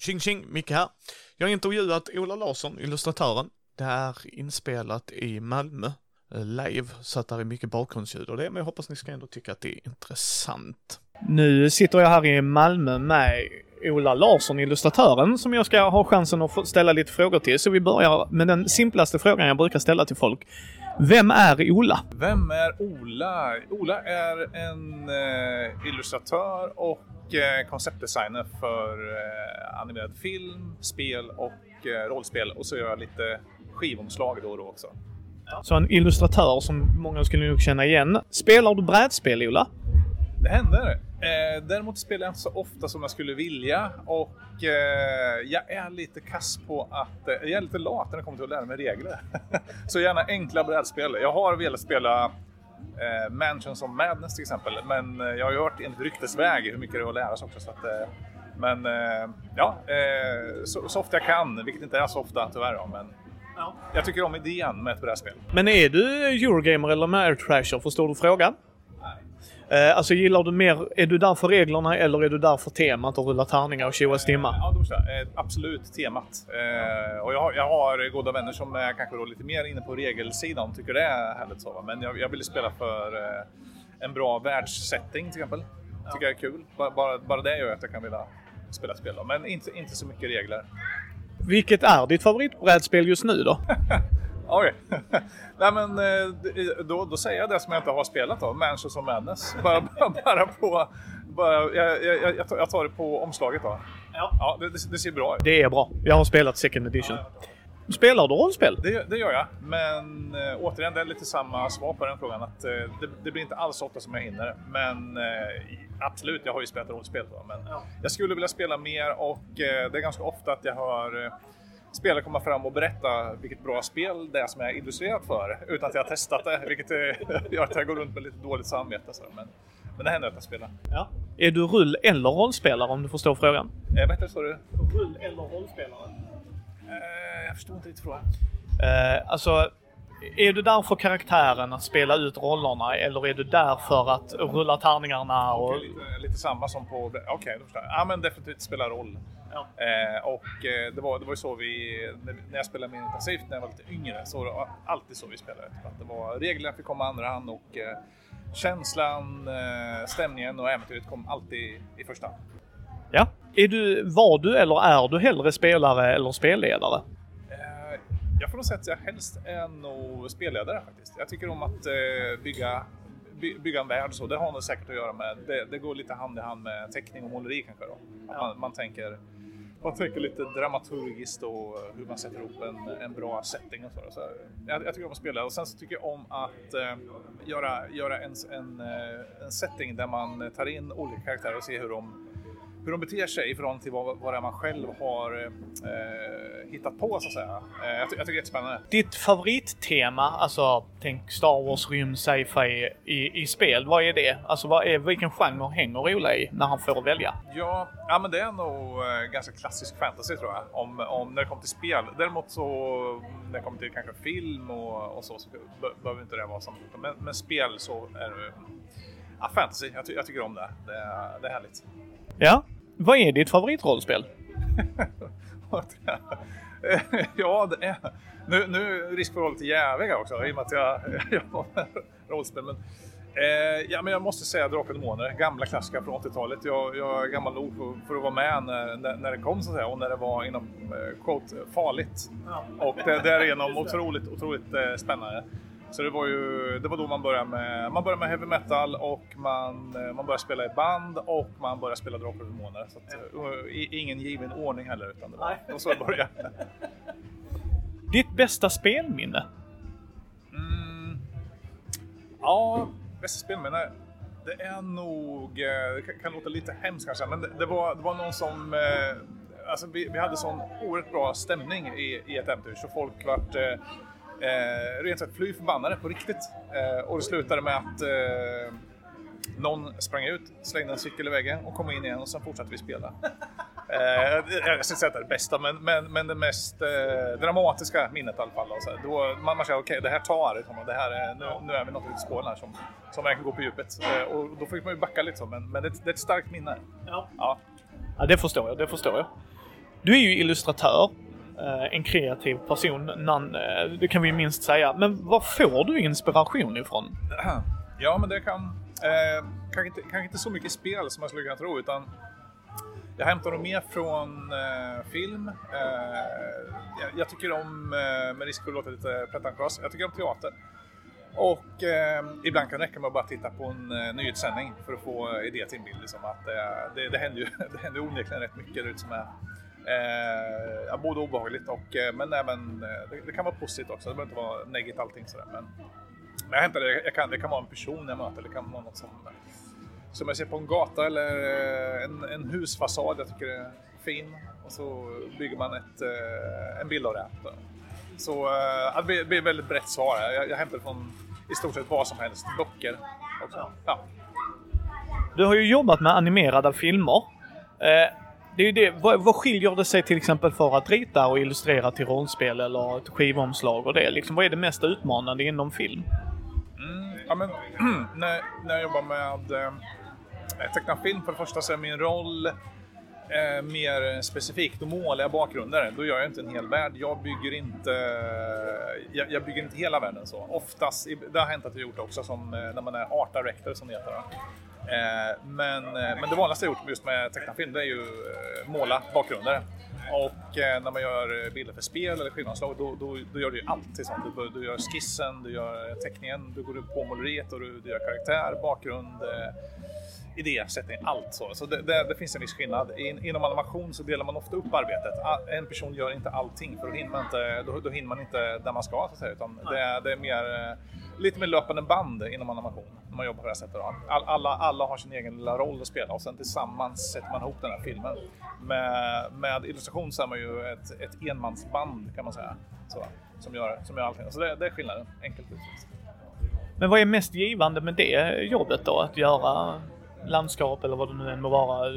Tjing tjing, Micke här. Jag har intervjuat Ola Larsson, illustratören. Det är inspelat i Malmö, eh, live, så att det är mycket bakgrundsljud och det, men jag hoppas ni ska ändå tycka att det är intressant. Nu sitter jag här i Malmö med Ola Larsson, illustratören, som jag ska ha chansen att ställa lite frågor till. Så vi börjar med den simplaste frågan jag brukar ställa till folk. Vem är Ola? Vem är Ola? Ola är en eh, illustratör och konceptdesigner för eh, animerad film, spel och eh, rollspel. Och så gör jag lite skivomslag då och då också. Så en illustratör som många skulle nog känna igen. Spelar du brädspel, Ola? Det händer. Eh, däremot spelar jag inte så ofta som jag skulle vilja och eh, jag är lite kass på att... Eh, jag är lite lat när det kommer till att lära mig regler. så gärna enkla brädspel. Jag har velat spela eh, Mansions of Madness till exempel, men eh, jag har ju hört enligt ryktesväg hur mycket det är att lära sig också. Så att, eh, men eh, ja, så, så ofta jag kan, vilket inte är så ofta tyvärr. Då, men ja. Jag tycker om idén med ett brädspel. Men är du Eurogamer eller Ameritrasher? Förstår du frågan? Eh, alltså gillar du mer, är du där för reglerna eller är du där för temat och rulla tärningar och tjoa stimma? Ja, då eh, absolut temat. Eh, och jag har, jag har goda vänner som är kanske då lite mer inne på regelsidan, tycker det är härligt så. Men jag, jag vill spela för eh, en bra världssetting till exempel. Tycker jag är kul. Bara, bara, bara det gör att jag kan vilja spela spel då. Men inte, inte så mycket regler. Vilket är ditt favoritbrädspel just nu då? Oj. Nej men eh, då, då säger jag det som jag inte har spelat då, Mansions of Madness. Bara, bara på... Bara, jag, jag, jag, tar det på omslaget då. Ja. ja det, det, ser bra ut. Det är bra. Jag har spelat second edition. Spelar du rollspel? Det, det gör jag, men äh, återigen, det är lite samma svar på den frågan. Att, äh, det, det, blir inte alls så ofta som jag hinner. Men äh, absolut, jag har ju spelat rollspel. Då, men ja. Jag skulle vilja spela mer och det är ganska ofta att jag hör spelare komma fram och berätta vilket bra spel det är som jag är illustrerat för utan att jag har testat det, vilket gör att jag går runt med lite dåligt samvete. Så. Men, men det händer att jag spelar. Ja. Är du rull eller rollspelare om du förstår frågan? Eh, vad heter du? Rull eller rollspelare? Eh, jag förstår inte riktigt frågan. Eh, alltså, är du där för karaktären att spela ut rollerna eller är du där för att rulla tärningarna? Och... Okay, lite, lite, samma som på... Okej, okay, då förstår jag. Ja, men definitivt spela roll. Ja. Eh, och eh, det, var, det var ju så vi, när jag spelade mer intensivt när jag var lite yngre, så var det alltid så vi spelade. Att det var reglerna fick komma andra hand och eh, känslan, eh, stämningen och äventyret kom alltid i första hand. Ja. Är du, var du eller är du hellre spelare eller spelledare? Eh, jag får nog säga att jag helst är nog spelledare faktiskt. Jag tycker om att eh, bygga bygga en värld så. Det har nog säkert att göra med, det, det går lite hand i hand med teckning och måleri kanske då. Ja. Man, man, tänker man tänker lite dramaturgiskt och eh, hur man sätter ihop en, en bra setting och så. så eh, jag, jag, tycker om att spela och sen så tycker jag om att eh, göra, göra en, en, en setting där man tar in olika karaktärer och ser hur de hur de beter sig i förhållande till vad, vad det är man själv har eh, hittat på så att säga. Eh, jag, jag, tycker det är jättespännande. Ditt favorittema, alltså tänk Star Wars, rymd, sci-fi i, i spel, vad är det? Alltså vad är, vilken genre hänger Ola i när han får välja? Ja, ja men det är nog eh, ganska klassisk fantasy tror jag, om, om när det kommer till spel. Däremot så när det kommer till kanske film och, och så, så behöver inte det vara samma. Men, men spel så är det ja, fantasy. Jag, ty jag tycker om det. Det är, det är härligt. Ja, vad är ditt favoritrollspel? ja, det är... Nu, nu risk för att vara lite jävig också i och med att jag, har rollspel. Men, eh, ja, men jag måste säga Drakar och Demoner, gamla klassiker från 80-talet. Jag, jag, är gammal nog för, för, att vara med när, när, när, det kom så att säga och när det var inom eh, quote, farligt. Ja. Och det, därigenom otroligt, otroligt eh, spännande. Så det var ju, det var då man började med, man började med heavy metal och man, eh, man började spela i band och man började spela Drakar och Demoner. Så att, uh, ingen given ordning heller utan det var, det var så det började. Ditt bästa spelminne? Mm, ja, bästa spelminne? Det är nog, det kan, kan låta lite hemskt kanske, men det, det, var, det var någon som Alltså vi, vi hade sån oerhört bra stämning i, i ett äventyr så folk vart eh, eh, rent sagt fly förbannade på riktigt. Eh, och det slutade med att eh, någon sprang ut, slängde en cykel i väggen och kom in igen och sen fortsatte vi spela. Eh, jag ska inte säga att det är det bästa, men, men, men det mest eh, dramatiska minnet i alla fall. Och så här. Då, man, man känner okej, okay, det här tar. Liksom, det här är, nu, nu är vi något i spåren här som, som verkligen går på djupet. Eh, och då fick man ju backa lite så, men, men det, det är ett starkt minne. Ja. ja. Ja, det förstår jag. Det förstår jag. Du är ju illustratör, Eh, en kreativ person, nan, eh, det kan vi minst säga. Men var får du inspiration ifrån? Ja, men det kan... Eh, kanske, inte, kanske inte så mycket spel som man skulle kunna tro, utan jag hämtar nog mer från eh, film. Eh, jag, jag, tycker om, eh, med risk för att låta lite pretentiös, jag tycker om teater. Och eh, ibland kan det räcka med att bara titta på en eh, nyhetssändning för att få idé till en bild. Liksom, att, eh, det, det, händer ju det händer onekligen rätt mycket där ute som är eh, både obehagligt och eh, men även eh, det, det, kan vara positivt också. Det behöver inte vara negativt allting sådär. Men, men jag hämtar det, jag kan, det kan vara en person jag möter, det kan vara något som, som jag ser på en gata eller eh, en, en husfasad jag tycker är fin. Och så bygger man ett, en bild av det. Så det blir ett väldigt brett svar. Jag, jag hämtar från i stort sett vad som helst. Böcker också. Ja. Du har ju jobbat med animerade filmer. Eh, det är det. Vad, vad skiljer det sig till exempel för att rita och illustrera till rollspel eller ett skivomslag och det? Liksom, vad är det mest utmanande inom film? Mm, ja, men, när, när jag jobbar med eh, teckna film, för det första så är min roll eh, mer specifikt, då målar jag bakgrunder. Då gör jag inte en hel värld. Jag bygger inte, eh, jag, jag bygger inte hela världen så. Oftast, det har hänt att jag gjort det också, som eh, när man är art director som det heter. Eh, men, eh, men det vanligaste jag gjort just med tecknad film, det är ju eh, måla bakgrunder. Och när man gör bilder för spel eller skivomslag, då, då, då, gör du ju allt. Sånt. Du, du gör skissen, du gör teckningen, du går på måleriet och du, du gör karaktär, bakgrund, idésättning, allt så. Så det, det, det, finns en viss skillnad. In, inom animation så delar man ofta upp arbetet. En person gör inte allting för då hinner man inte, då, då hinner man inte där man ska så att säga. Utan det, det, är mer, eh, lite mer löpande band inom animation när man jobbar på det här sättet. All, alla, alla har sin egen lilla roll att spela och sen tillsammans sätter man ihop den här filmen. Med, med illustration så är man ju ett, ett enmansband kan man säga. Så, som, gör, som gör allting. Så det, det är skillnaden, enkelt uttryckt. Men vad är mest givande med det jobbet då? Att göra landskap eller vad det nu än må vara?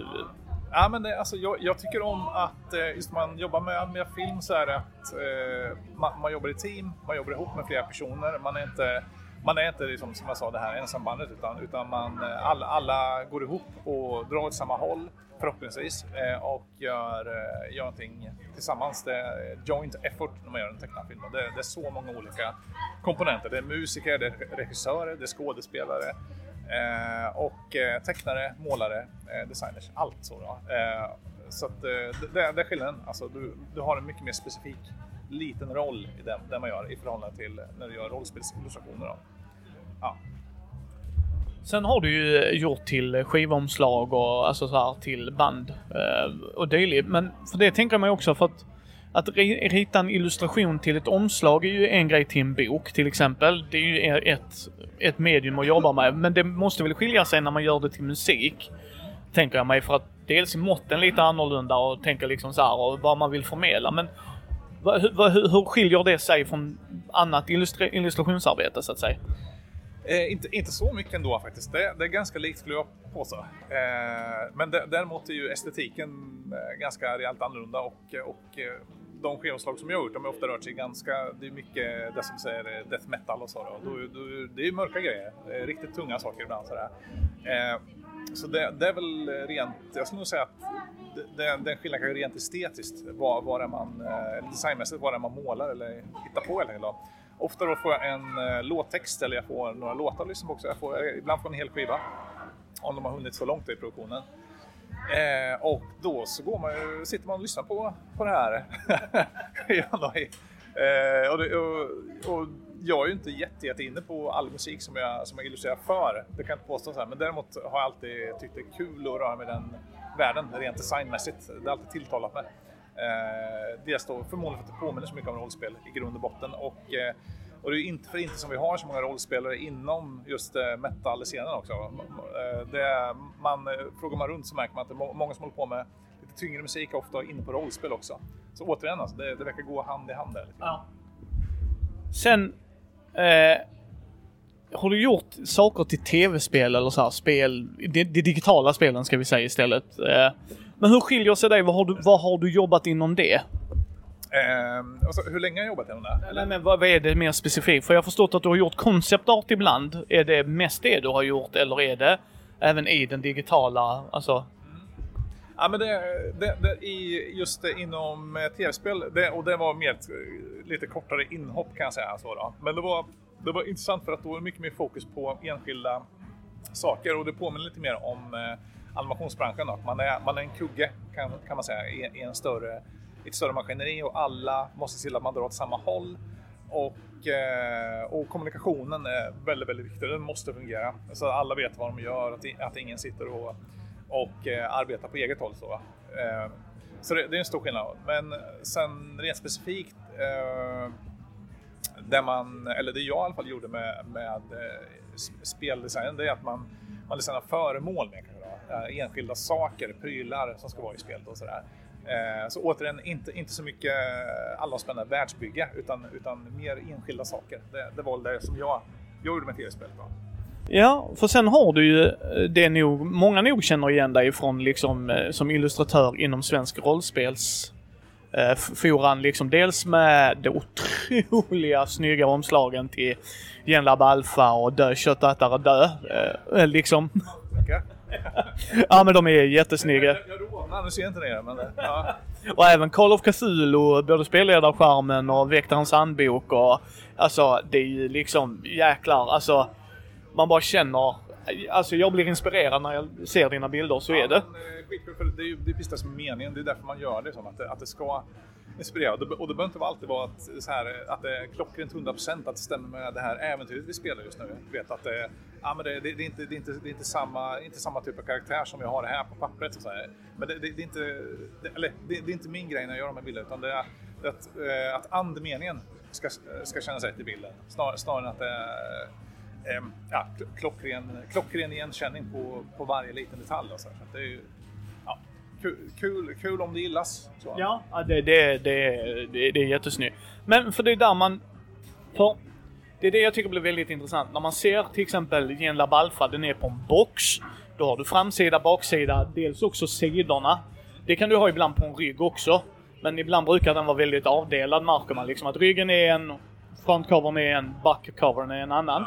Ja, men det, alltså, jag, jag, tycker om att eh, just när man jobbar med, med film så är det att eh, man, man, jobbar i team, man jobbar ihop med flera personer. Man är inte, man är inte liksom, som jag sa det här ensambandet utan, utan man, eh, alla, alla går ihop och drar åt samma håll förhoppningsvis eh, och gör, eh, gör någonting tillsammans. Det är joint effort när man gör en tecknad film. Det, det är så många olika komponenter. Det är musiker, det är regissörer, det är skådespelare, Eh, och eh, tecknare, målare, eh, designers, allt så. Då. Eh, så att, eh, det, det är skillnaden. Alltså, du, du har en mycket mer specifik liten roll i det, det man gör i förhållande till när du gör rollspelsillustrationer. Då. Ja. Sen har du ju gjort till skivomslag och alltså så här till band och dylikt. Men för det tänker man ju också för att att rita en illustration till ett omslag är ju en grej till en bok till exempel. Det är ju ett, ett medium att jobba med. Men det måste väl skilja sig när man gör det till musik. Tänker jag mig för att dels är måtten lite annorlunda och tänker liksom så här och vad man vill förmedla. Men hur, hur, hur skiljer det sig från annat illustra illustrationsarbete så att säga? Eh, inte, inte så mycket ändå faktiskt. Det, det är ganska likt skulle jag påstå. Eh, men däremot är ju estetiken eh, ganska rejält annorlunda och, och eh, de skivomslag som jag har gjort, de har ofta rört sig ganska, det är mycket det som säger eh, death metal och så. Då. Då, då, det är mörka grejer, riktigt tunga saker ibland sådär. Eh, så det, det, är väl rent, jag skulle nog säga att det, den skillnaden kan rent estetiskt, vad, vad är man, eh, designmässigt, vad är man målar eller hittar på helt enkelt. Ofta då får jag en eh, låttext eller jag får några låtar liksom också. Jag får, eh, ibland får jag en hel skiva om de har hunnit så långt i produktionen. Eh, och då så går man, sitter man och lyssnar på, på det här. eh, och, det, och, och, jag är ju inte jätte, jätte inne på all musik som jag, som jag illustrerar för, det kan jag inte påstå så här. Men däremot har jag alltid tyckt det är kul att röra mig i den världen, rent designmässigt. Det har alltid tilltalat mig. Eh, dels då förmodligen för att det påminner så mycket om rollspel i grund och botten och eh, och det är inte för inte som vi har så många rollspelare inom just eh, metal-scenen också. Eh, det är, man, eh, frågar man runt så märker man att det är många som håller på med lite tyngre musik, ofta inne på rollspel också. Så återigen, alltså, det, det verkar gå hand i hand där. Ja. Sen eh, har du gjort saker till tv-spel eller så här, spel, de, de, digitala spelen ska vi säga istället. Eh, men hur skiljer sig det? Vad har, du, vad har du jobbat inom det? Eh, alltså, hur länge har jag jobbat inom det? Eller? men vad, vad, är det mer specifikt? För jag har förstått att du har gjort konceptart ibland. Är det mest det du har gjort eller är det även i den digitala, alltså? Mm. Ja, men det, det, det, i, just det, inom eh, tv-spel, det, och det var mer ett eh, lite kortare inhopp kan jag säga. Så då. Men det var, det var intressant för att då var det mycket mer fokus på enskilda saker och det påminner lite mer om eh, animationsbranschen. Då. Man, är, man är en kugge kan, kan man säga i, i en större, ett större maskineri och alla måste se till att man drar åt samma håll. Och, eh, och kommunikationen är väldigt, väldigt viktig. Den måste fungera så att alla vet vad de gör, att, att ingen sitter och och eh, arbetar på eget håll. Så, eh, så det, det, är en stor skillnad. Men sen rent specifikt, det man, eller det jag i alla fall gjorde med, med speldesign, speldesignen, det är att man, man designar föremål med kanske, enskilda saker, prylar som ska vara i spelet och sådär. Eh, så återigen, inte, inte så mycket allomspännande världsbygge utan, utan mer enskilda saker. Det, det var det som jag, jag gjorde med tv-spelet. Ja, för sen har du ju eh, det nog, många nog känner igen dig från liksom eh, som illustratör inom svensk rollspels eh, foran liksom dels med de otroliga snygga omslagen till Genlab Alpha och Dö köttätare dö. Eh, liksom. ja men de är jättesnygga. Jag, jag, nu ser jag inte det men ja. Och även Call of Cthulhu, både spelledarskärmen och Väktarens handbok och alltså det är ju liksom jäklar alltså man bara känner Alltså jag blir inspirerad när jag ser dina bilder, så ja, är det. Men, för det är ju det är precis det som är meningen, det är därför man gör det, som att, det, att det ska inspirerad. Och det, och det behöver inte alltid vara att, så här, att det är klockrent 100% att det stämmer med det här äventyret vi spelar just nu. vet att det, ja, men det, det, det, är inte, det, är inte, det är inte, samma, inte samma typ av karaktär som jag har här på pappret. Så här. Men det, det, det är inte, det, eller, det, det, är inte min grej när jag gör de här bilderna, utan det är att, eh, att andemeningen ska, ska kännas rätt i bilden. Snar, snarare än att det är eh, ja, klockren, klockren igenkänning på, på varje liten detalj. Och så, så det är ju, kul, kul, kul, om det gillas. Så. Ja, det, det, det, det, det är jättesnyggt. Men för det är där man... För det är det jag tycker blir väldigt intressant. När man ser till exempel Genlab Alpha, den är på en box. Då har du framsida, baksida, dels också sidorna. Det kan du ha ibland på en rygg också. Men ibland brukar den vara väldigt avdelad märker man liksom att ryggen är en, frontcovern är en, backcovern är en annan.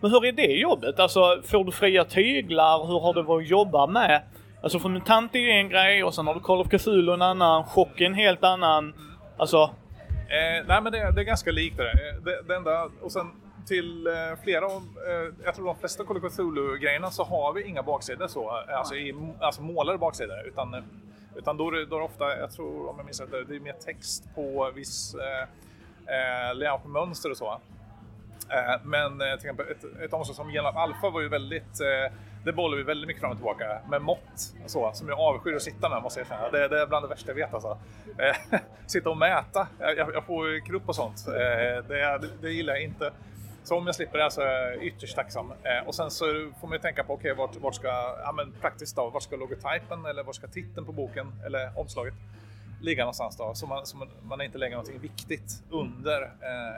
Men hur är det jobbet? Alltså, får du fria tyglar? Hur har varit att jobba med? Alltså för MUTANT är ju en grej och sen har du Call of Cthulhu en annan, Chock är en helt annan. Alltså... Eh, nej men det, det, är ganska likt det, där. Eh, det, det enda, och sen till eh, flera av, eh, jag tror de flesta Call of Cthulhu-grejerna så har vi inga baksidor så, eh, alltså, i, alltså målade baksidor. Utan, eh, utan då, är det, då är det ofta, jag tror om jag minns rätt, det är mer text på viss eh, eh layout-mönster och så. Eh, men till exempel ett, ett omslag som Genlab Alpha var ju väldigt, eh, det bollar vi väldigt mycket fram och tillbaka med mått så, som jag avskyr att sitta med måste jag erkänna. Det, det är bland det värsta jag vet alltså. Eh, sitta och mäta, jag, jag får krupp och sånt. Eh, det, det, det gillar jag inte. Så om jag slipper det så är jag ytterst tacksam. Eh, och sen så får man ju tänka på, okej, okay, vart, vart ska, ja men praktiskt då, vart ska logotypen eller vart ska titeln på boken eller omslaget ligga någonstans då? Så man, så man, man inte lägger någonting viktigt under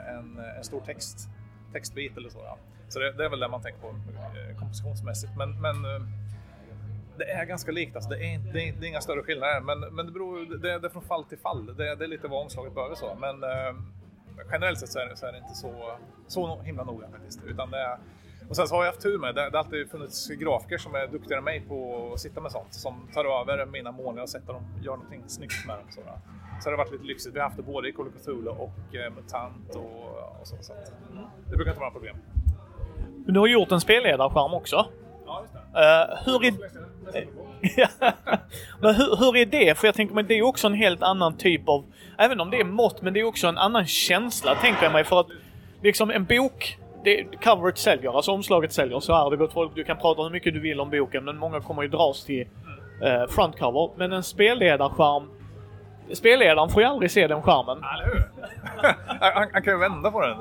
en, en stor text textbit eller så. Ja. Så det, det, är väl det man tänker på eh, kompositionsmässigt. Men, men eh, det är ganska likt, alltså. det, är, det, är, det är inga större skillnader. Men, men det, beror, det, det är från fall till fall. Det, det är lite vad omslaget behöver så. Men eh, generellt sett så är, det, så är det inte så, så himla noga faktiskt. Utan det är, och sen så har jag haft tur med, det, det har alltid funnits grafiker som är duktigare än mig på att sitta med sånt. Som tar över mina målningar och sätter dem, gör någonting snyggt med dem. Så, så det har varit lite lyxigt. Vi har haft det både i Call och eh, MUTANT och, och så. så att. Det brukar inte vara några problem. Men du har gjort en spelledarskärm också. Ja, just det. Uh, hur, är... men hur, hur är det? För jag tänker mig det är också en helt annan typ av... Även om det är mått, men det är också en annan känsla tänker jag mig. För att liksom en bok det, coveret säljer, alltså omslaget säljer. Så är det gott folk. Du kan prata hur mycket du vill om boken, men många kommer ju dras till eh, frontcover. Men en spelledarskärm Spelledaren får ju aldrig se den skärmen. Han, han, kan ju vända på den.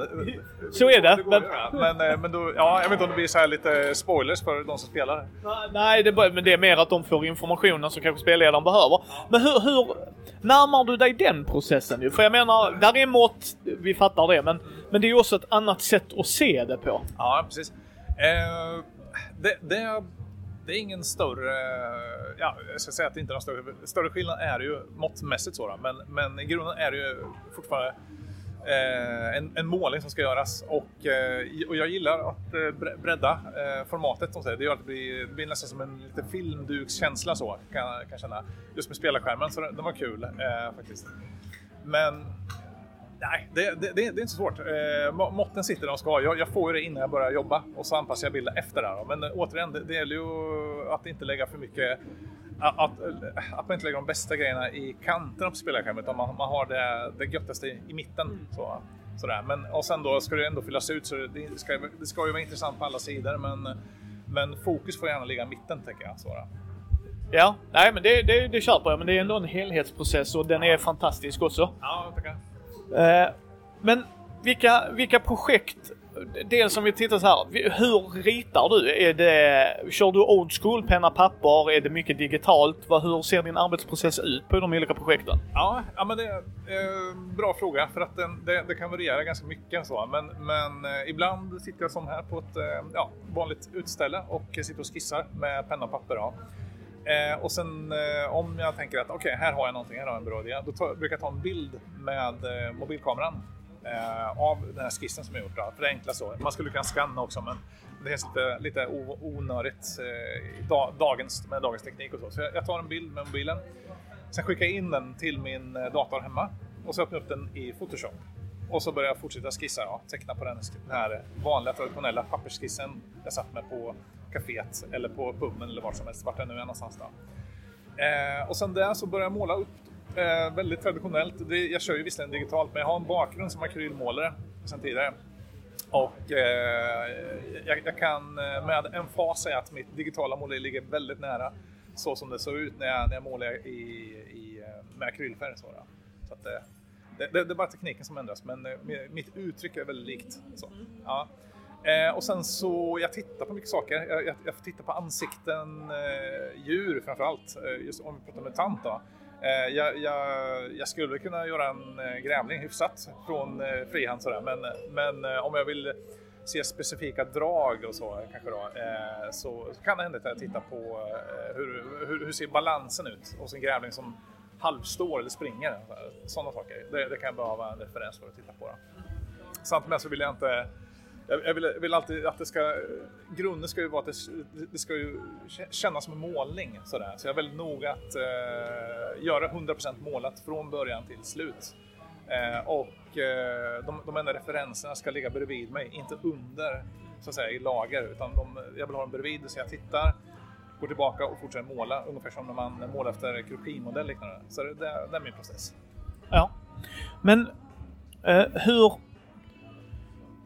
Så är det. det men, men, eh, men då, ja, jag vet inte om det blir så lite spoilers för de som spelar. Nej, det, men det är mer att de får informationen som kanske spelledaren behöver. Men hur, hur närmar du dig den processen? För jag menar, där är mått, vi fattar det, men, men det är ju också ett annat sätt att se det på. Ja, precis. Eh, det, det det är ingen större, ja, jag ska säga att det inte är någon större, större skillnad är det ju måttmässigt så men, men i grunden är det ju fortfarande eh, en, en målning som ska göras och, eh, och jag gillar att eh, bredda eh, formatet. Som säger. Det gör att det blir, det blir nästan som en lite filmdukskänsla så kan jag kan jag känna. Just med spelarskärmen, så den, den var kul eh, faktiskt. Men Nej, det, det, det, är inte så svårt. Eh, må- måtten sitter där de ska. Jag, jag får ju det innan jag börjar jobba och så anpassar jag bilden efter det. Då. Men eh, återigen, det, det gäller ju att inte lägga för mycket att, att, att man inte lägger de bästa grejerna i kanterna på spelarskärmen utan man, man har det, det göttaste i, i mitten. Så, sådär. Men, och sen då ska det ändå fyllas ut så det ska, det ska ju vara intressant på alla sidor men, men fokus får gärna ligga i mitten tänker jag. Så, då. Ja, nej men det, det, det köper jag. Men det är ändå en helhetsprocess och den är fantastisk också. Ja, tackar. Eh, men vilka, vilka projekt, dels om vi tittar så här, hur ritar du? Är det, kör du old school, penna papper? Är det mycket digitalt? Hur ser din arbetsprocess ut på de olika projekten? Ja, ja men det är eh, bra fråga för att den, det, det kan variera ganska mycket. Så. Men, men eh, ibland sitter jag som här på ett eh, ja, vanligt utställe och sitter och skissar med penna och papper. Ja. Eh, och sen eh, om jag tänker att okej, här har jag någonting, här har jag en bra idé. Då tar, brukar jag ta en bild med eh, mobilkameran eh, av den här skissen som jag gjort. Då. För det är enklast så. Man skulle kunna scanna också men det känns lite, lite onödigt eh, i dagens, med dagens teknik och så. Så jag, jag tar en bild med mobilen. Sen skickar jag in den till min eh, dator hemma och så öppnar jag upp den i Photoshop. Och så börjar jag fortsätta skissa, ja, teckna på den, den här vanliga traditionella pappersskissen jag satt med på kaféet eller på puben eller vart som helst, vart jag nu är någonstans. Då. Eh, och sen där så började jag måla upp eh, väldigt traditionellt. Det, jag kör ju visserligen digitalt men jag har en bakgrund som akrylmålare sedan tidigare. Och eh, jag, jag kan eh, med en fas säga att mitt digitala måleri ligger väldigt nära så som det såg ut när jag, när jag målade i, i, eh, med akrylfärg. Så, så att, eh, det, det, det är bara tekniken som ändras men mitt uttryck är väldigt likt. Så. Ja. Eh, och sen så, jag tittar på mycket saker. Jag, jag, jag tittar på ansikten, eh, djur framförallt. Eh, just om vi pratar mutant då. Eh, jag, jag, jag skulle kunna göra en eh, grävling hyfsat från eh, frihand sådär. Men, men eh, om jag vill se specifika drag och så kanske då. Eh, så, så kan det hända att jag tittar på eh, hur, hur, hur ser balansen ut hos en grävling som halvstår eller springer. Sådana saker. Det, det kan jag behöva en referens för att titta på. Då. Samtidigt med så vill jag inte jag jag vill, vill alltid att det ska, grunden ska ju vara att det, det ska ju kännas som en målning. Sådär. Så jag är väldigt noga att eh, göra 100% målat från början till slut. Eh, och eh, de, de enda referenserna ska ligga bredvid mig, inte under så att säga, i lager. Utan de, jag vill ha dem bredvid så jag tittar, går tillbaka och fortsätter måla. Ungefär som när man målar efter krokimodell liknande. Så det, det, det är min process. Ja. Men eh, hur...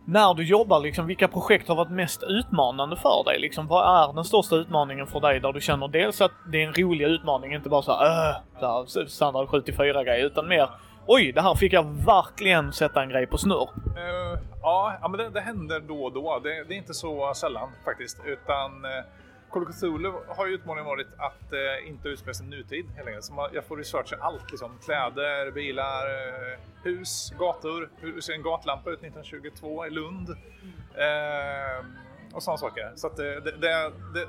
När du jobbar, liksom, vilka projekt har varit mest utmanande för dig? Liksom, vad är den största utmaningen för dig där du känner dels att det är en rolig utmaning, inte bara så här, äh, så standard 74 grej utan mer Oj, det här fick jag verkligen sätta en grej på snurr. Uh, ja, ja, men det, det händer då och då. Det, det är inte så sällan faktiskt. Utan uh, Call of Cthulhu har ju utmaningen varit att uh, inte utspela sig i nutid helt enkelt. Så man, jag får researcha allt. Liksom. Kläder, bilar, uh, hus, gator. Hur ser en gatlampa ut 1922 i Lund? Eh, och sådana saker. Så att det, det, det, det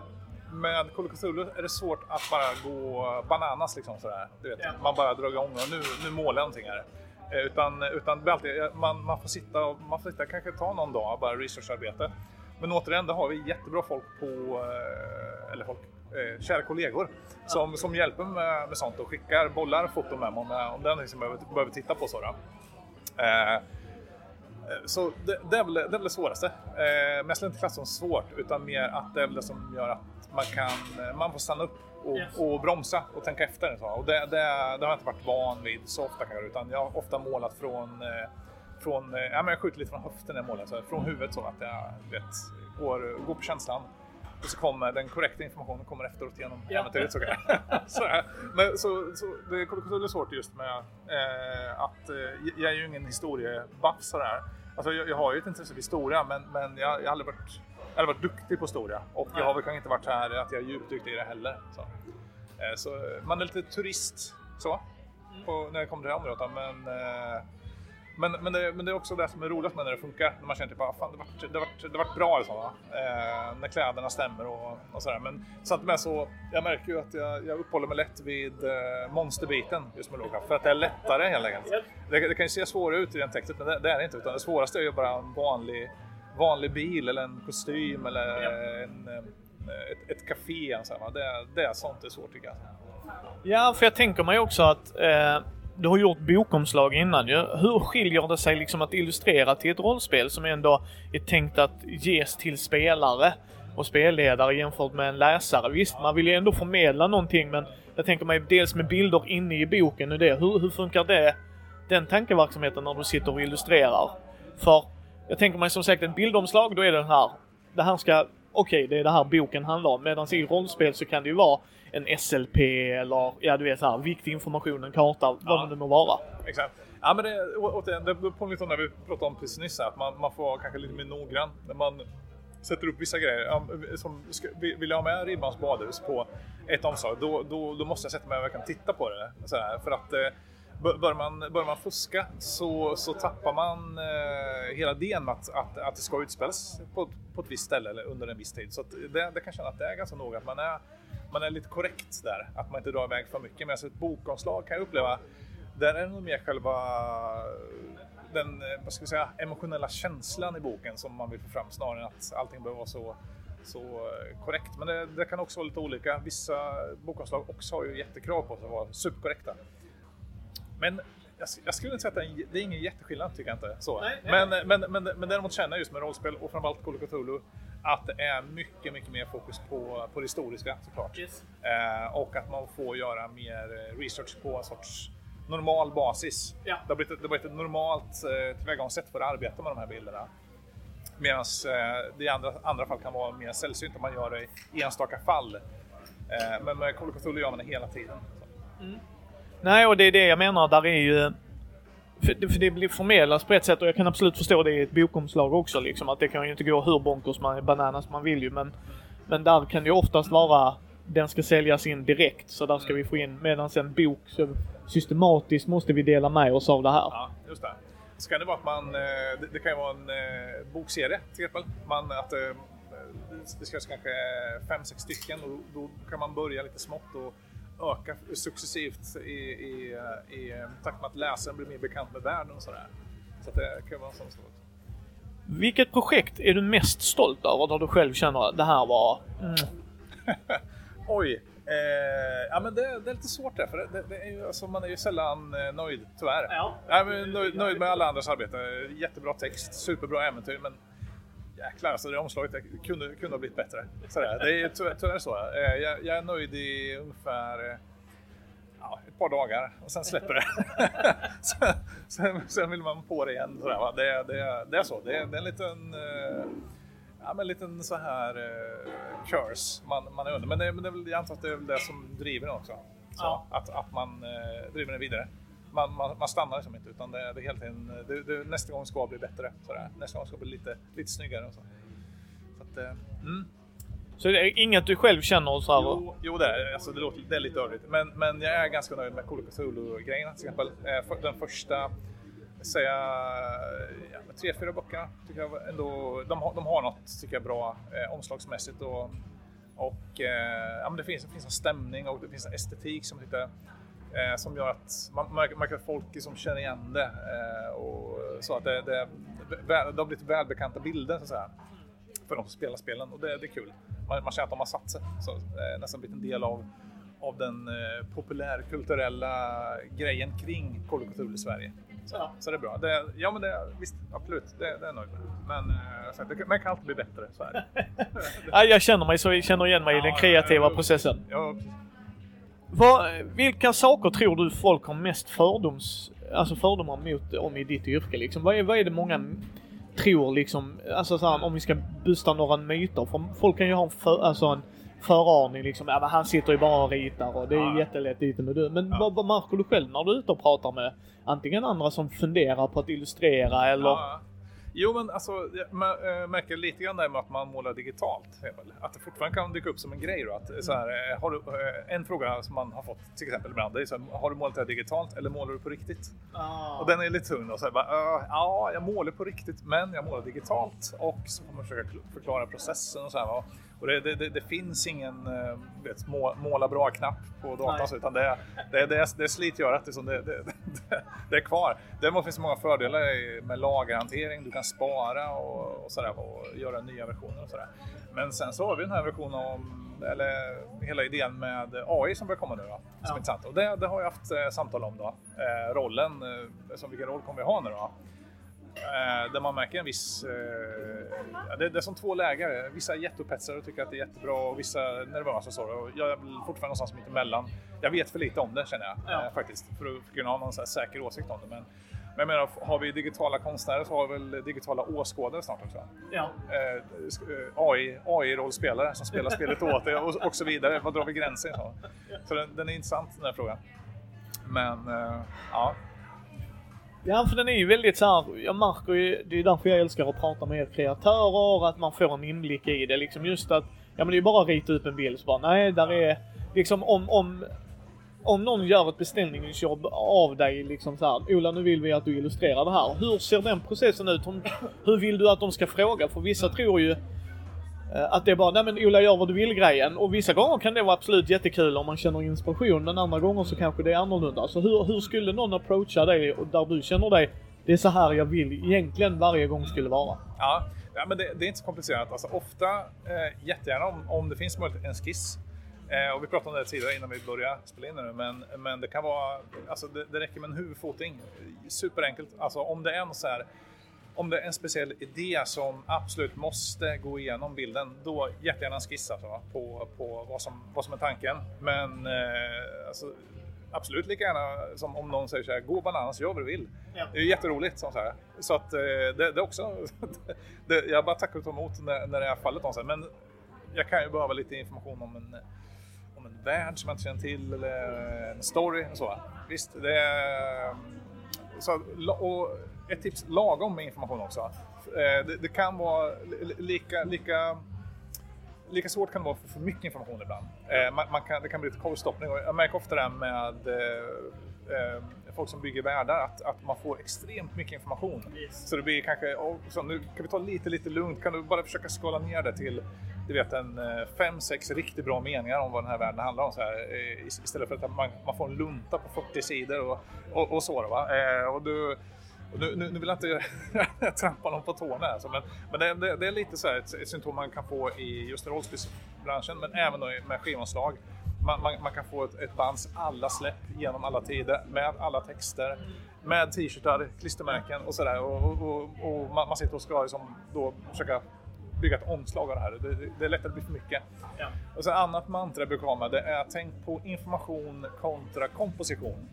med Call of Cthulhu är det svårt att bara gå bananas liksom sådär. Du vet, Man bara drar igång och nu, nu målar jag någonting här. Eh, Utan, utan alltid, man, man får sitta man får sitta, kanske ta någon dag bara researcharbete. Men återigen, då har vi jättebra folk på, eh, eller folk, eh, kära kollegor som, som hjälper med, med sånt och skickar bollar foton med mig om, om det är någonting som jag behöver, behöver titta på. Så då. Eh, så det, det, är väl, det är väl det svåraste. Eh, men jag skulle inte klassa som svårt utan mer att det är väl det som gör att man kan, man får stanna upp och, Yes. och bromsa och tänka efter. Så. Och det, det, det har jag inte varit van vid så ofta kanske utan jag har ofta målat från, eh, från eh, ja, men jag skjuter lite från höften när jag målar, så, från huvudet så att jag vet, går, går på känslan. Och så kommer den korrekta informationen kommer efteråt genom Ja. äventyret. Så, så, här. Men, så, så det är svårt just med eh, att eh, jag är ju ingen historiebuff sådär. Alltså, jag, jag har ju ett intresse för historia men, men jag, jag har aldrig varit, jag har varit duktig på historia och jag har väl kanske inte varit här att jag är djupt duktig i det heller. Så, eh, så man är lite turist så, på, när det kommer till det området. Men, eh, Men, men, det, men det är också det som är roligt med när det funkar. När man känner typ, ah, fan det vart, det vart, det vart bra liksom, va? Eh, när kläderna stämmer och, och sådär. Men samtidigt med så, jag märker ju att jag, jag uppehåller mig lätt vid eh, monsterbiten just med lågkraft. För att det är lättare helt enkelt. Det, det kan ju se svårare ut i den texten, men det, det är det inte. Utan det svåraste är ju bara en vanlig, vanlig bil eller en kostym eller en, eh, ett, ett café. Så här, va? Det, det är sånt det är svårt tycker jag. Ja, för jag tänker mig också att eh, du har gjort bokomslag innan ju. Hur skiljer det sig liksom att illustrera till ett rollspel som ändå är tänkt att ges till spelare och spelledare jämfört med en läsare? Visst, man vill ju ändå förmedla någonting men jag tänker mig dels med bilder inne i boken och det. Hur, hur funkar det, den tankeverksamheten när du sitter och illustrerar? För jag tänker mig som sagt ett bildomslag, då är det den här. Det här ska, okej, okay, det är det här boken handlar om. Medan i rollspel så kan det ju vara en SLP eller ja, du vet så här, viktig information, en karta, vad Ja. det nu må vara. Exakt. Ja, men det, återigen, det påminner lite om när vi pratade om precis nyss, att man, man får vara kanske lite mer noggrann när man sätter upp vissa grejer. Som, vill jag ha med Ribbans badhus på ett omslag, då, då, då måste jag sätta mig och verkligen titta på det. Så här, för att eh, bör- Börjar man, börjar man fuska så, så tappar man eh, hela idén att, att, att det ska utspelas på, på ett visst ställe eller under en viss tid. Så det, det kan känna att det är ganska noga att man är, man är lite korrekt där. Att man inte drar iväg för mycket. Medan ett bokomslag kan jag uppleva där är det nog mer själva den eh, vad ska vi säga, emotionella känslan i boken som man vill få fram snarare än att allting behöver vara så, så eh, korrekt. Men det, det kan också vara lite olika. Vissa bokomslag också har ju jättekrav på sig att vara superkorrekta. Men jag, jag skulle inte säga att det är, en- det är ingen jätteskillnad tycker jag inte. Så. Nej, nej. Men, men, men, men däremot känner jag just med rollspel och framförallt Call of Cthulhu att det är mycket, mycket mer fokus på, på det historiska såklart. Eh, och att man får göra mer eh, research på en sorts normal basis. Ja. Det har blivit, det har blivit ett normalt eh, tillvägagångssätt för att arbeta med de här bilderna. Medan eh, det i andra, andra fall kan vara mer sällsynt om man gör det i enstaka fall. Eh, men med Call of Cthulhu gör man det hela tiden. Nej, och det är det jag menar. Där är ju... För det, för det blir förmedlas på ett sätt och jag kan absolut förstå det i ett bokomslag också liksom. Att det kan ju inte gå hur bonkers man, bananas man vill ju men... Men där kan det ju oftast vara... Den ska säljas in direkt så där ska vi få in. Medan en bok så systematiskt måste vi dela med oss av det här. Ja, just det. Så kan det vara att man, eh, det, kan ju vara en eh, bokserie till exempel. Man, att, eh, det ska kanske fem, sex stycken och då kan man börja lite smått och öka successivt i, i, eh, i takt med att läsaren blir mer bekant med världen och sådär. Så det kan vara en sån sak. Vilket projekt är du mest stolt över där du själv känner att det här var... Mm, Oj! Eh, ja men det, det är lite svårt där, för det, det, det är ju, alltså, man är ju sällan eh, nöjd, tyvärr. Ja. Nej, men nöjd, nöjd med alla andras arbete. Jättebra text, superbra äventyr, men jäklar alltså det omslaget kunde, kunde ha blivit bättre. Sådär. Det är tyvärr, tyvärr så. Eh, jag, jag är nöjd i ungefär eh, ja, ett par dagar och sen släpper det. sen, sen, sen vill man på det igen. Sådär, va? Det, det, det är så. Det, det är en liten eh, Ja, men en liten så här eh, curse man, man är under. Men, det, men det är väl, jag antar att det är väl det som driver den också. Så, Ja. Att, att man eh, driver den vidare. Man, man, man stannar liksom inte utan det, det är hela tiden, det, det, nästa gång ska bli bättre. Sådär. Nästa gång ska bli lite, lite snyggare och så. så att, eh, mm. Så det är inget du själv känner så här... Jo, jo det, är, alltså, det, låter, det är lite överdrivet. Men, men jag är ganska nöjd med of Cthulhu-grejerna till exempel. Eh, den första, säga, ja, tre, fyra böckerna tycker jag ändå, de, har- de har något tycker jag bra eh, omslagsmässigt och, och eh, ja, men det, finns, det finns en stämning och det finns en estetik som, tycker, eh, som gör att man märker, att folk liksom känner igen det. Eh, och så att det, det, det, har blivit välbekanta bilder så att säga för de som spelar spelen och det, det är kul. Man, man känner att de har satt sig. Så, eh, nästan blivit en del av, av den eh, populärkulturella grejen kring Call of Cthulhu i Sverige. Så, Ja. så det är bra. Det, ja men det, visst, absolut, det, det är jag nöjd med. Men eh, så, det, det kan alltid bli bättre. Så är det. Ja, jag känner mig så, jag känner igen mig i den kreativa processen. Ja, precis. Vad, vilka saker tror du folk har mest fördoms, alltså fördomar mot om i ditt yrke liksom? Vad är, vad är det många tror liksom, alltså så här, om vi ska busta några myter. För folk kan ju ha en, för, alltså en föraning liksom, ja men han sitter ju bara och ritar och det är Ja. jättelätt dit med du. Men Ja. vad, vad märker du själv när du är ute och pratar med antingen andra som funderar på att illustrera eller? Ja, Jo, men alltså, jag äh, märker lite grann där med att man målar digitalt. Att det fortfarande kan dyka upp som en grej. Då, att, så här, eh, har du, eh, en fråga som man har fått till exempel ibland, är så här, har du målat det här digitalt eller målar du på riktigt? Ah. Och den är lite tung. då, Så här, bara, "Äh, ja, jag målar på riktigt, men jag målar digitalt. Och så får man försöka kl- förklara processen och så här. va. Och det, det, det, finns ingen eh, vet, må, måla bra-knapp på datorn, utan det, det, det, det är slitgörat. Liksom, det, det, det, det är kvar. Däremot finns det många fördelar med lagerhantering. Du kan spara och, och, så där, och göra nya versioner och sådär. Men sen så har vi den här versionen om, eller hela idén med AI som börjar komma nu då, som Ja. är intressant. Och det, det har jag haft eh, samtal om då. Eh, rollen, som vilken roll kommer vi ha nu då? Eh, där man märker en viss... Eh, det, det är som två läger. Vissa är jätteupphetsade och tycker att det är jättebra och vissa är nervösa. och Så. Och jag är fortfarande någonstans mitt emellan. Jag vet för lite om det känner jag Ja. eh, faktiskt. För att kunna ha någon säker åsikt om det. Men, men jag menar, har vi digitala konstnärer så har vi väl digitala åskådare snart också. Ja. Eh, eh, AI, AI-rollspelare som spelar spelet åt dig och, och så vidare. Vad drar vi gränsen? Så, så den, den är intressant den här frågan. Men eh, ja, Ja, för den är ju väldigt så här, jag märker ju, det är därför jag älskar att prata med er kreatörer, att man får en inblick i det. Liksom just att, ja men det är bara att rita upp en bild så bara, nej, där är, liksom om, om, om någon gör ett beställningsjobb av dig, liksom så här, Ola nu vill vi att du illustrerar det här. Hur ser den processen ut? Hur, vill du att de ska fråga? För vissa tror ju Eh, att det är bara, nej men Ola gör vad du vill grejen. Och vissa gånger kan det vara absolut jättekul om man känner inspiration, men andra gånger så kanske det är annorlunda. Så hur, hur skulle någon approacha dig och där du känner dig, det är så här jag vill egentligen varje gång skulle vara? Ja, ja men det, det är inte så komplicerat. Alltså, ofta, eh, jättegärna om, om det finns möjlighet, en skiss. Eh, och vi pratade om det tidigare innan vi började spela in nu, men, men det kan vara, alltså det, det räcker med en huvudfoting. Superenkelt. Alltså om det är en så här, om det är en speciell idé som absolut måste gå igenom bilden, då jättegärna en skiss alltså, på, på vad, som, vad som är tanken. Men eh, alltså, absolut lika gärna som om någon säger så här, gå bananas, gör vad du vill. Ja. Det är jätteroligt. Så, så, här. så att eh, det, det är också, det, jag bara tackar och tar emot när, när det är fallet någonstans. Men jag kan ju behöva lite information om en, om en värld som jag inte känner till eller en story och så. Visst, det är... Så, och ett tips, lagom med information också. Eh, Det, det kan vara li- lika, lika Lika svårt kan det vara för för mycket information ibland. Eh, man, man kan, det kan bli lite korvstoppning och jag märker ofta det här med eh, eh, folk som bygger världar att, att man får extremt mycket information. Yes. Så det blir kanske, oh, så nu kan vi ta lite, lite lugnt. Kan du bara försöka skala ner det till du vet, en fem, sex riktigt bra meningar om vad den här världen handlar om. Så här, is- istället för att man, man får en lunta på 40 sidor och, och, och så. Då, va? Och du, nu, nu, nu vill jag inte trampa någon på tårna här, så, men, men det, det, det är lite så här ett, ett symptom man kan få i just rollspelsbranschen, men även med skivomslag. Man, man, man kan få ett, ett bands alla släpp genom alla tider med alla texter, med t-shirtar, klistermärken och sådär. Och, och, och, och man, sitter och ska liksom då försöka bygga ett omslag av det här. Det, det, det är lätt att det blir för mycket. Ja. Och sen annat mantra jag brukar ha med det är tänk på information kontra komposition.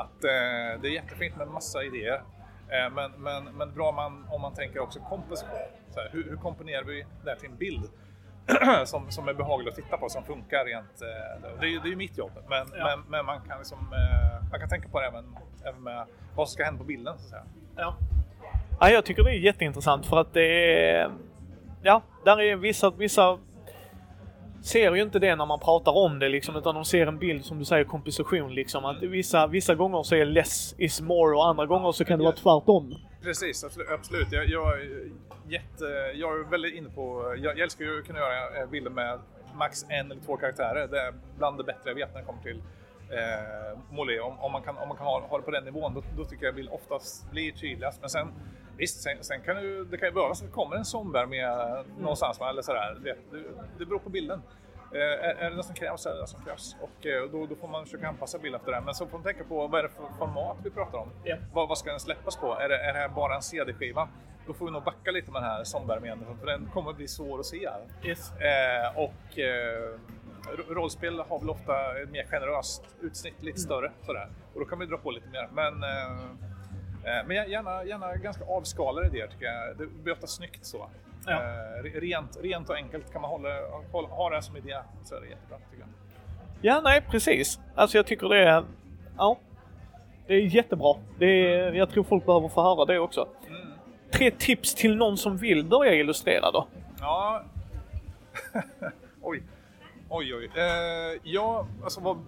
Att eh, det är jättefint med massa idéer. Eh, men, men, men bra man, om man tänker också komposition. Så här, hur, hur komponerar vi det här till en bild? som, som är behaglig att titta på, som funkar rent... Eh, det, är, ju- det är ju mitt jobb, men, Ja. men, men man, kan liksom, eh, man kan tänka på det även, även med vad som ska hända på bilden. Så att säga. Ja. ja, jag tycker det är jätteintressant för att det är... Ja, där är vissa, vissa ser ju inte det när man pratar om det liksom, utan de ser en bild som du säger, komposition liksom. Att vissa, vissa gånger så är less is more och andra gånger så kan det vara tvärtom. Precis, absolut. Jag, jag, är jätte, jag är väldigt inne på... Jag, jag älskar ju att kunna göra eh, bilder med max en eller två karaktärer. Det är bland det bättre jag vet när det kommer till eh, Molé. Om, om man kan, om man kan ha, ha det på den nivån, då, då tycker jag bild oftast blir tydligast. Men sen, visst, sen, sen kan det, det kan ju behövas att det kommer en zombie med någonstans, eller sådär. Det, det, det beror på bilden. Eh, är, är det det som krävs så är det det som krävs. Och eh, då, då får man försöka anpassa bilden efter det. Men så får man tänka på vad är det för format vi pratar om. Ja. Vad, vad ska den släppas på? Är det, är det här bara en CD-skiva? Då får vi nog backa lite med den här zombie för den kommer bli svår att se. Yes. Eh, och eh, ro- rollspel har väl ofta ett mer generöst utsnitt, lite större sådär. Och då kan vi dra på lite mer. Men, eh, men gärna, gärna ganska avskalade idéer tycker jag. Det blir snyggt så. Ja. Eh, re- rent, rent och enkelt kan man hålla, hålla, ha det som idé så är det jättebra tycker jag. Ja, nej precis. Alltså jag tycker det är... Ja. Det är jättebra. Det är, jag tror folk behöver få höra det också. Mm. tre tips till någon som vill börja illustrera då? Ja. oj. Oj, oj. Eh, ja, alltså vad...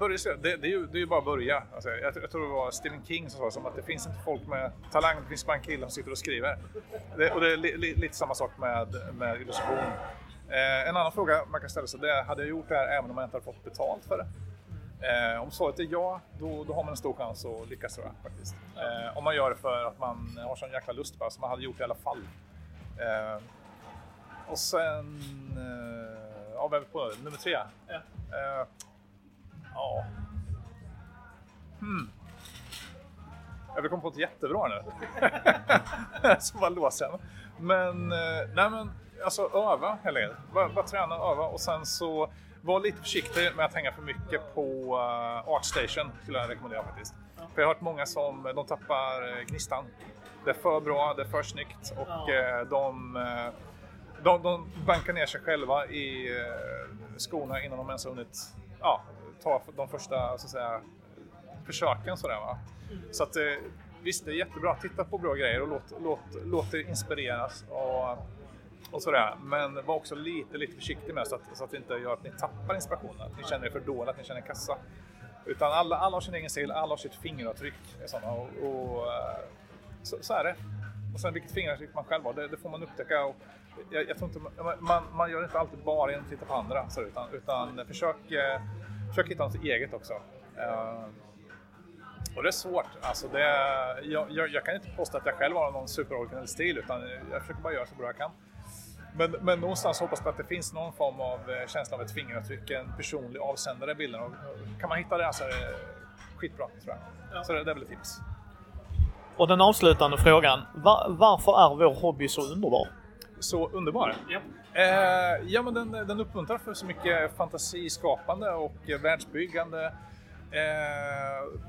Börja, det, det, är ju, det är ju bara att börja. Alltså, jag, jag tror det var Stephen King som sa som att det finns inte folk med talang, det finns bara en kille som sitter och skriver. Det, och det är li, li, lite samma sak med, med illustration. Eh, en annan fråga man kan ställa sig det är, hade jag gjort det här även om jag inte hade fått betalt för det? Eh, om svaret är ja, då, då har man en stor chans att lyckas tror jag faktiskt. Eh, om man gör det för att man har sån jäkla lust bara, så man hade gjort det i alla fall. Eh, och sen... Eh, ja, på? Nummer tre? Ja. Eh, ja. Hmm. Jag komma på ett jättebra nu. så bara låser jag Men, eh, nej men, alltså öva helt enkelt. Bara, bara träna och öva och sen så var lite försiktig med att hänga för mycket på uh, Artstation skulle jag rekommendera faktiskt. Ja. För jag har hört många som de tappar gnistan. Det är för bra, det är för snyggt och ja. de, de, de bankar ner sig själva i skorna innan de ens har hunnit ja, ta de första så att säga, försöken. Sådär, va? Så att, eh, visst, det är jättebra. Titta på bra grejer och låt, låt, låt er inspireras. Och, och sådär. Men var också lite, lite försiktig med så att, så att det inte gör att ni tappar inspirationen. Att ni känner er för dåliga, att ni känner er kassa. Utan alla, alla har sin egen stil, alla har sitt fingeravtryck. Och, och eh, så, så, är det. Och sen vilket fingeravtryck man själv har, det, det får man upptäcka. Och jag, jag tror inte, man, man gör inte alltid bara genom att titta på andra, så, utan, utan försök, eh, försök hitta något eget också. Uh, och det är svårt. Alltså det, jag, jag, jag, kan inte påstå att jag själv har någon superoriginell stil, utan jag försöker bara göra så bra jag kan. Men, men någonstans hoppas jag att det finns någon form av eh, känsla av ett fingeravtryck, en personlig avsändare i bilden. Och kan man hitta det så är det skitbra, tror jag. Ja. Så det, det är väl ett tips. Och den avslutande frågan. Var, varför är vår hobby så underbar? Så underbar? Ja. Eh, ja, men den, den uppmuntrar för så mycket fantasiskapande och världsbyggande. Eh,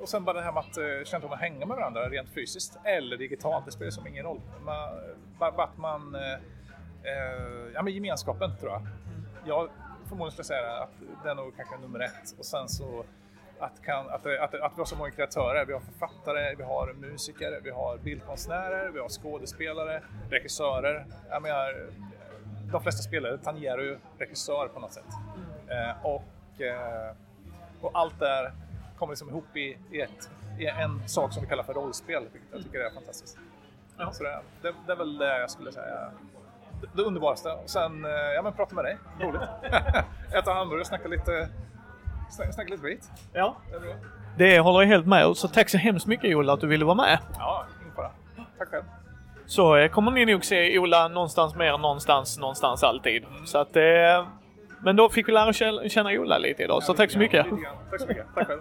och sen bara det här med att eh, känna att hänga med varandra rent fysiskt eller digitalt, det spelar som ingen roll. Man, bara att man eh, eh, ja, men gemenskapen tror jag. Jag förmodligen skulle säga att det är nog kanske nummer ett. Och sen så att, kan, att, att, att vi har så många kreatörer. Vi har författare, vi har musiker, vi har bildkonstnärer, vi har skådespelare, regissörer. Jag menar, de flesta spelare tangerar ju regissör på något sätt. Eh, och, eh, och allt det kommer liksom ihop i, i, ett, i en sak som vi kallar för rollspel, vilket jag tycker är fantastiskt. Ja. Så det, det, det är väl det jag skulle säga det underbaraste. Och sen, eh, ja men prata med dig, roligt. Äta hamburgare, snacka lite, snacka lite skit. Ja. Det, det håller jag helt med. Så tack så hemskt mycket Ola att du ville vara med. Ja, ingen fara. Tack själv. Så eh, kommer ni nog se Ola någonstans mer, någonstans, någonstans alltid. Mm. Så att, eh, men då fick vi lära känna Ola lite idag, så tack så mycket. Tack så mycket. Tack själv.